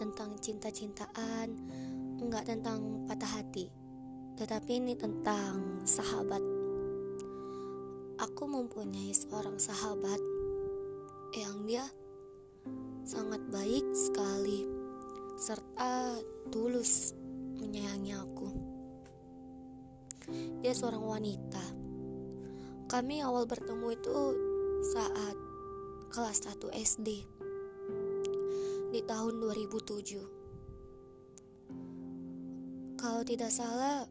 tentang cinta-cintaan, nggak tentang patah hati, tetapi ini tentang sahabat. Aku mempunyai seorang sahabat yang dia sangat baik sekali serta tulus menyayangi aku. Dia seorang wanita. Kami awal bertemu itu saat kelas 1 SD di tahun 2007. Kalau tidak salah,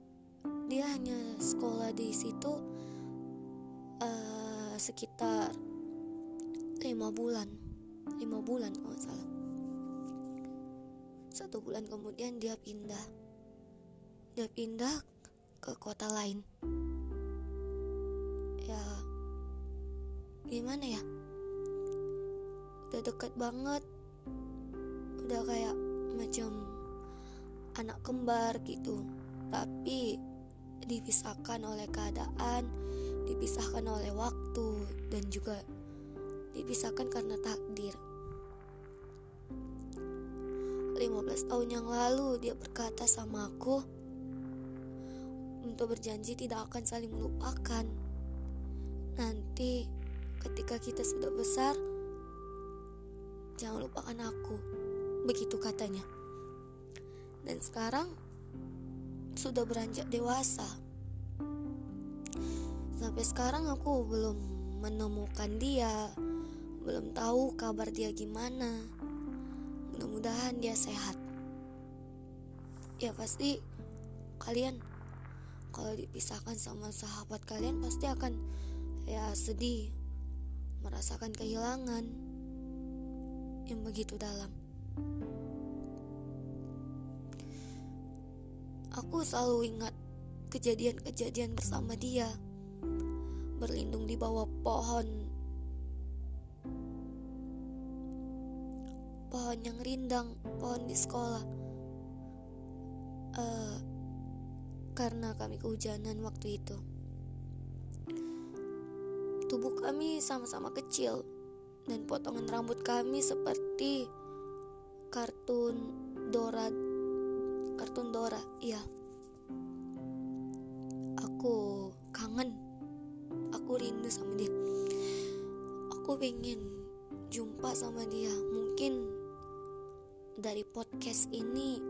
dia hanya sekolah di situ uh, sekitar lima bulan, lima bulan kalau salah. Satu bulan kemudian dia pindah, dia pindah ke kota lain. Ya, gimana ya? Udah dekat banget udah kayak macam anak kembar gitu. Tapi dipisahkan oleh keadaan dipisahkan oleh waktu dan juga dipisahkan karena takdir. 15 tahun yang lalu dia berkata sama aku untuk berjanji tidak akan saling melupakan. Nanti ketika kita sudah besar jangan lupakan aku begitu katanya. Dan sekarang sudah beranjak dewasa. Sampai sekarang aku belum menemukan dia, belum tahu kabar dia gimana. Mudah-mudahan dia sehat. Ya pasti kalian kalau dipisahkan sama sahabat kalian pasti akan ya sedih, merasakan kehilangan yang begitu dalam. Aku selalu ingat kejadian-kejadian bersama dia, berlindung di bawah pohon, pohon yang rindang, pohon di sekolah. Uh, karena kami kehujanan waktu itu. Tubuh kami sama-sama kecil dan potongan rambut kami seperti kartun Dora kartun Dora iya. Aku kangen aku rindu sama dia. Aku pengen jumpa sama dia. Mungkin dari podcast ini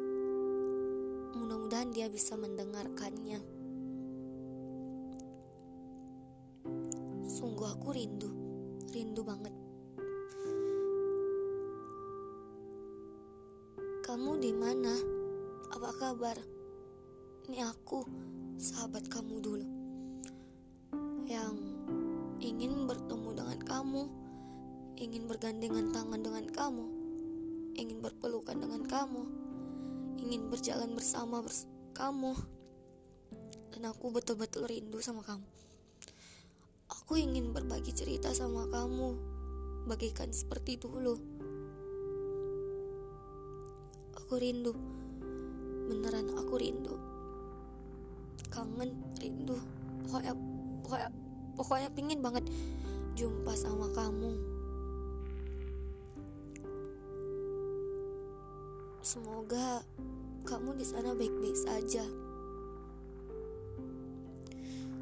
mudah-mudahan dia bisa mendengarkannya. Sungguh aku rindu rindu banget Kamu di mana? Apa kabar? Ini aku, sahabat kamu dulu. Yang ingin bertemu dengan kamu, ingin bergandengan tangan dengan kamu, ingin berpelukan dengan kamu, ingin berjalan bersama bers kamu. Dan aku betul-betul rindu sama kamu. Aku ingin berbagi cerita sama kamu, bagikan seperti dulu Aku rindu. Beneran aku rindu. Kangen, rindu. Pokoknya, pokoknya, pokoknya pingin banget jumpa sama kamu. Semoga kamu di sana baik-baik saja.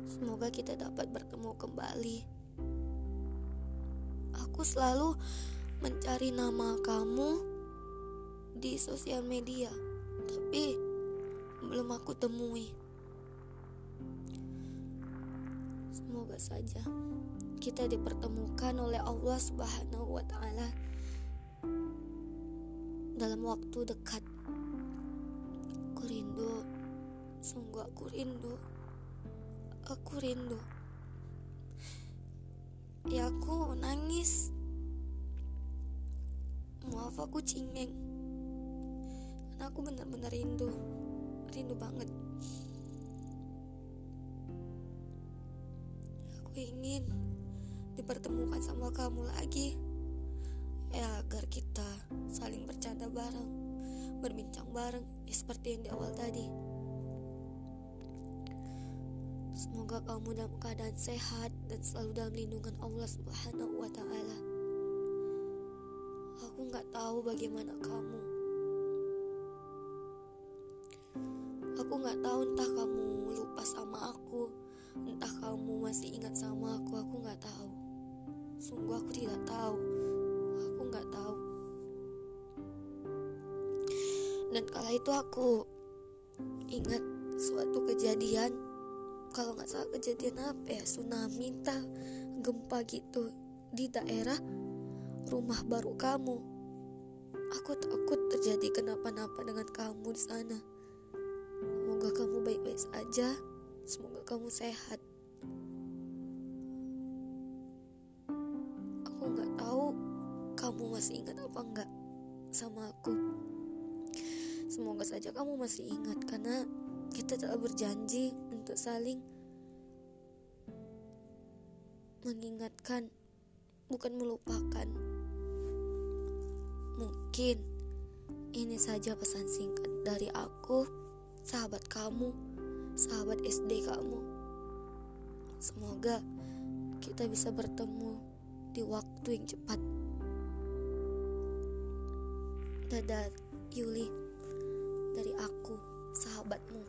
Semoga kita dapat bertemu kembali. Aku selalu mencari nama kamu di sosial media, tapi belum aku temui. Semoga saja kita dipertemukan oleh Allah Subhanahu wa taala dalam waktu dekat. Aku rindu, sungguh aku rindu. Aku rindu. Ya aku nangis. Maaf aku cingeng karena aku benar-benar rindu. Rindu banget. Aku ingin dipertemukan sama kamu lagi. Ya agar kita saling bercanda bareng berbincang bareng ya seperti yang di awal tadi. Semoga kamu dalam keadaan sehat dan selalu dalam lindungan Allah Subhanahu wa taala. Aku nggak tahu bagaimana kamu aku nggak tahu entah kamu lupa sama aku. Entah kamu masih ingat sama aku aku nggak tahu. Sungguh aku tidak tahu. Aku nggak tahu. Dan kala itu aku ingat suatu kejadian. Kalau nggak salah kejadian apa ya? Tsunami entah. Gempa gitu. Di daerah rumah baru kamu. Aku takut terjadi kenapa-napa dengan kamu di sana saja semoga kamu sehat. Aku nggak tahu kamu masih ingat apa enggak sama aku. Semoga saja kamu masih ingat karena kita telah berjanji untuk saling mengingatkan, bukan melupakan. Mungkin ini saja pesan singkat dari aku, sahabat kamu, sahabat SD kamu. Semoga kita bisa bertemu di waktu yang cepat. Dadah, Yuli, dari aku, sahabatmu.